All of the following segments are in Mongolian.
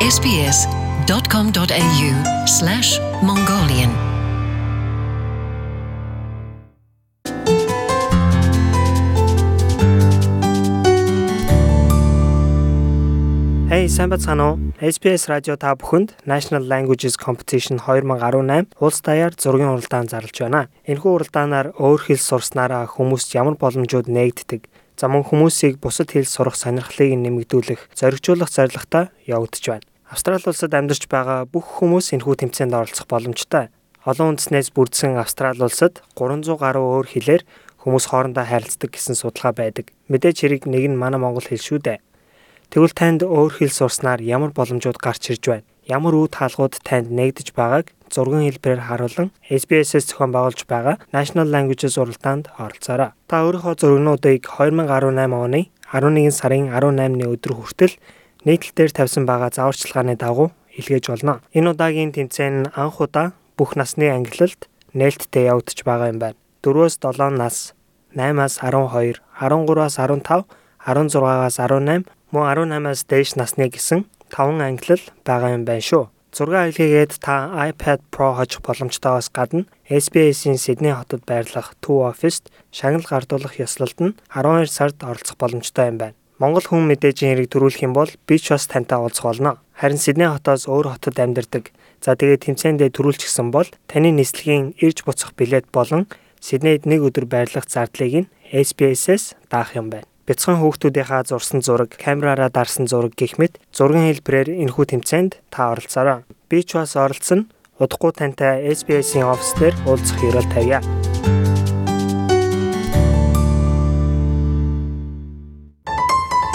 sbs.com.au/mongolian Hey, сайн бацгаана уу? SBS радио та бүхэнд National Languages Competition 2018 улс даяар зургийн уралдаан зарлж байна. Энэхүү уралдаанаар өөр хэл сурснараа хүмүүст ямар боломжууд нээгддэг, за мөн хүмүүсийг бусад хэл сурах сонирхлыг нэмэгдүүлэх зоригжуулах зорилготой явагдаж байна. Австрали улсад амьдарч байгаа бүх хүмүүс энэхүү тэмцээнд оролцох боломжтой. Олон үндэснээс бүрдсэн Австрали улсад 300 гаруй өөр хэлээр хүмүүс хоорондоо харилцдаг гэсэн судалгаа байдаг. Мэдээж хэрэг нэг нь манай монгол хэл шүү дээ. Тэгвэл танд өөр хэл сурснаар ямар боломжууд гарч ирж байна? Ямар үе таалгууд танд нэгдэж байгааг зургийн хэлбэрээр харуулan SBS-с зохион байгуулж байгаа National Languages уралдаанд оролцоорой. Та өөрийнхөө зургнуудыг 2018 оны 11 сарын 18-ны өдөр хүртэл нийтлэлээр тавьсан байгаа зааварчилгааны дагуу илгээж болно. Энэ удаагийн тэмцээн анх удаа бүх насны ангилалд нээлттэй явагдаж байгаа юм байна. 4-өөс 7 нас, 8-аас 12, 13-аас 15, 16-аас 18 мөн 18-аас дээш насны гэсэн 5 ангилал байгаа юм байна шүү. Зураг илгээгээд та iPad Pro хожих боломжтойгоос гадна SBS-ийн Сидней хотод байрлах Two Office-т шагнал гардуулах ёслолд нь 12 сард оролцох боломжтой юм байна. Монгол хүн мэдээжийн хэрэг төрүүлэх юм бол би ч бас тантай уулзах болно. Харин Сидней хотоос өөр хотод амьдардаг. За тэгээд тэмцээндээ төрүүлчихсэн бол таны нислэгийн ирж буцах билет болон Сиднейд нэг өдөр байрлах зардлыг нь SBS-с даах юм байна бяцхан хүүхдүүдийнхаа зурсан зураг, камераараа дарсан зураг гэх мэт зургийн хэлбэрээр энэхүү тэмцээнд та оролцоорой. Би ч бас оролцсон. Удахгүй тантай SBS-ийн офис дээр уулзах ёрол тавья.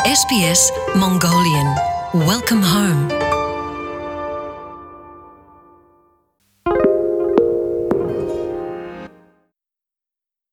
SBS Mongolian. Welcome home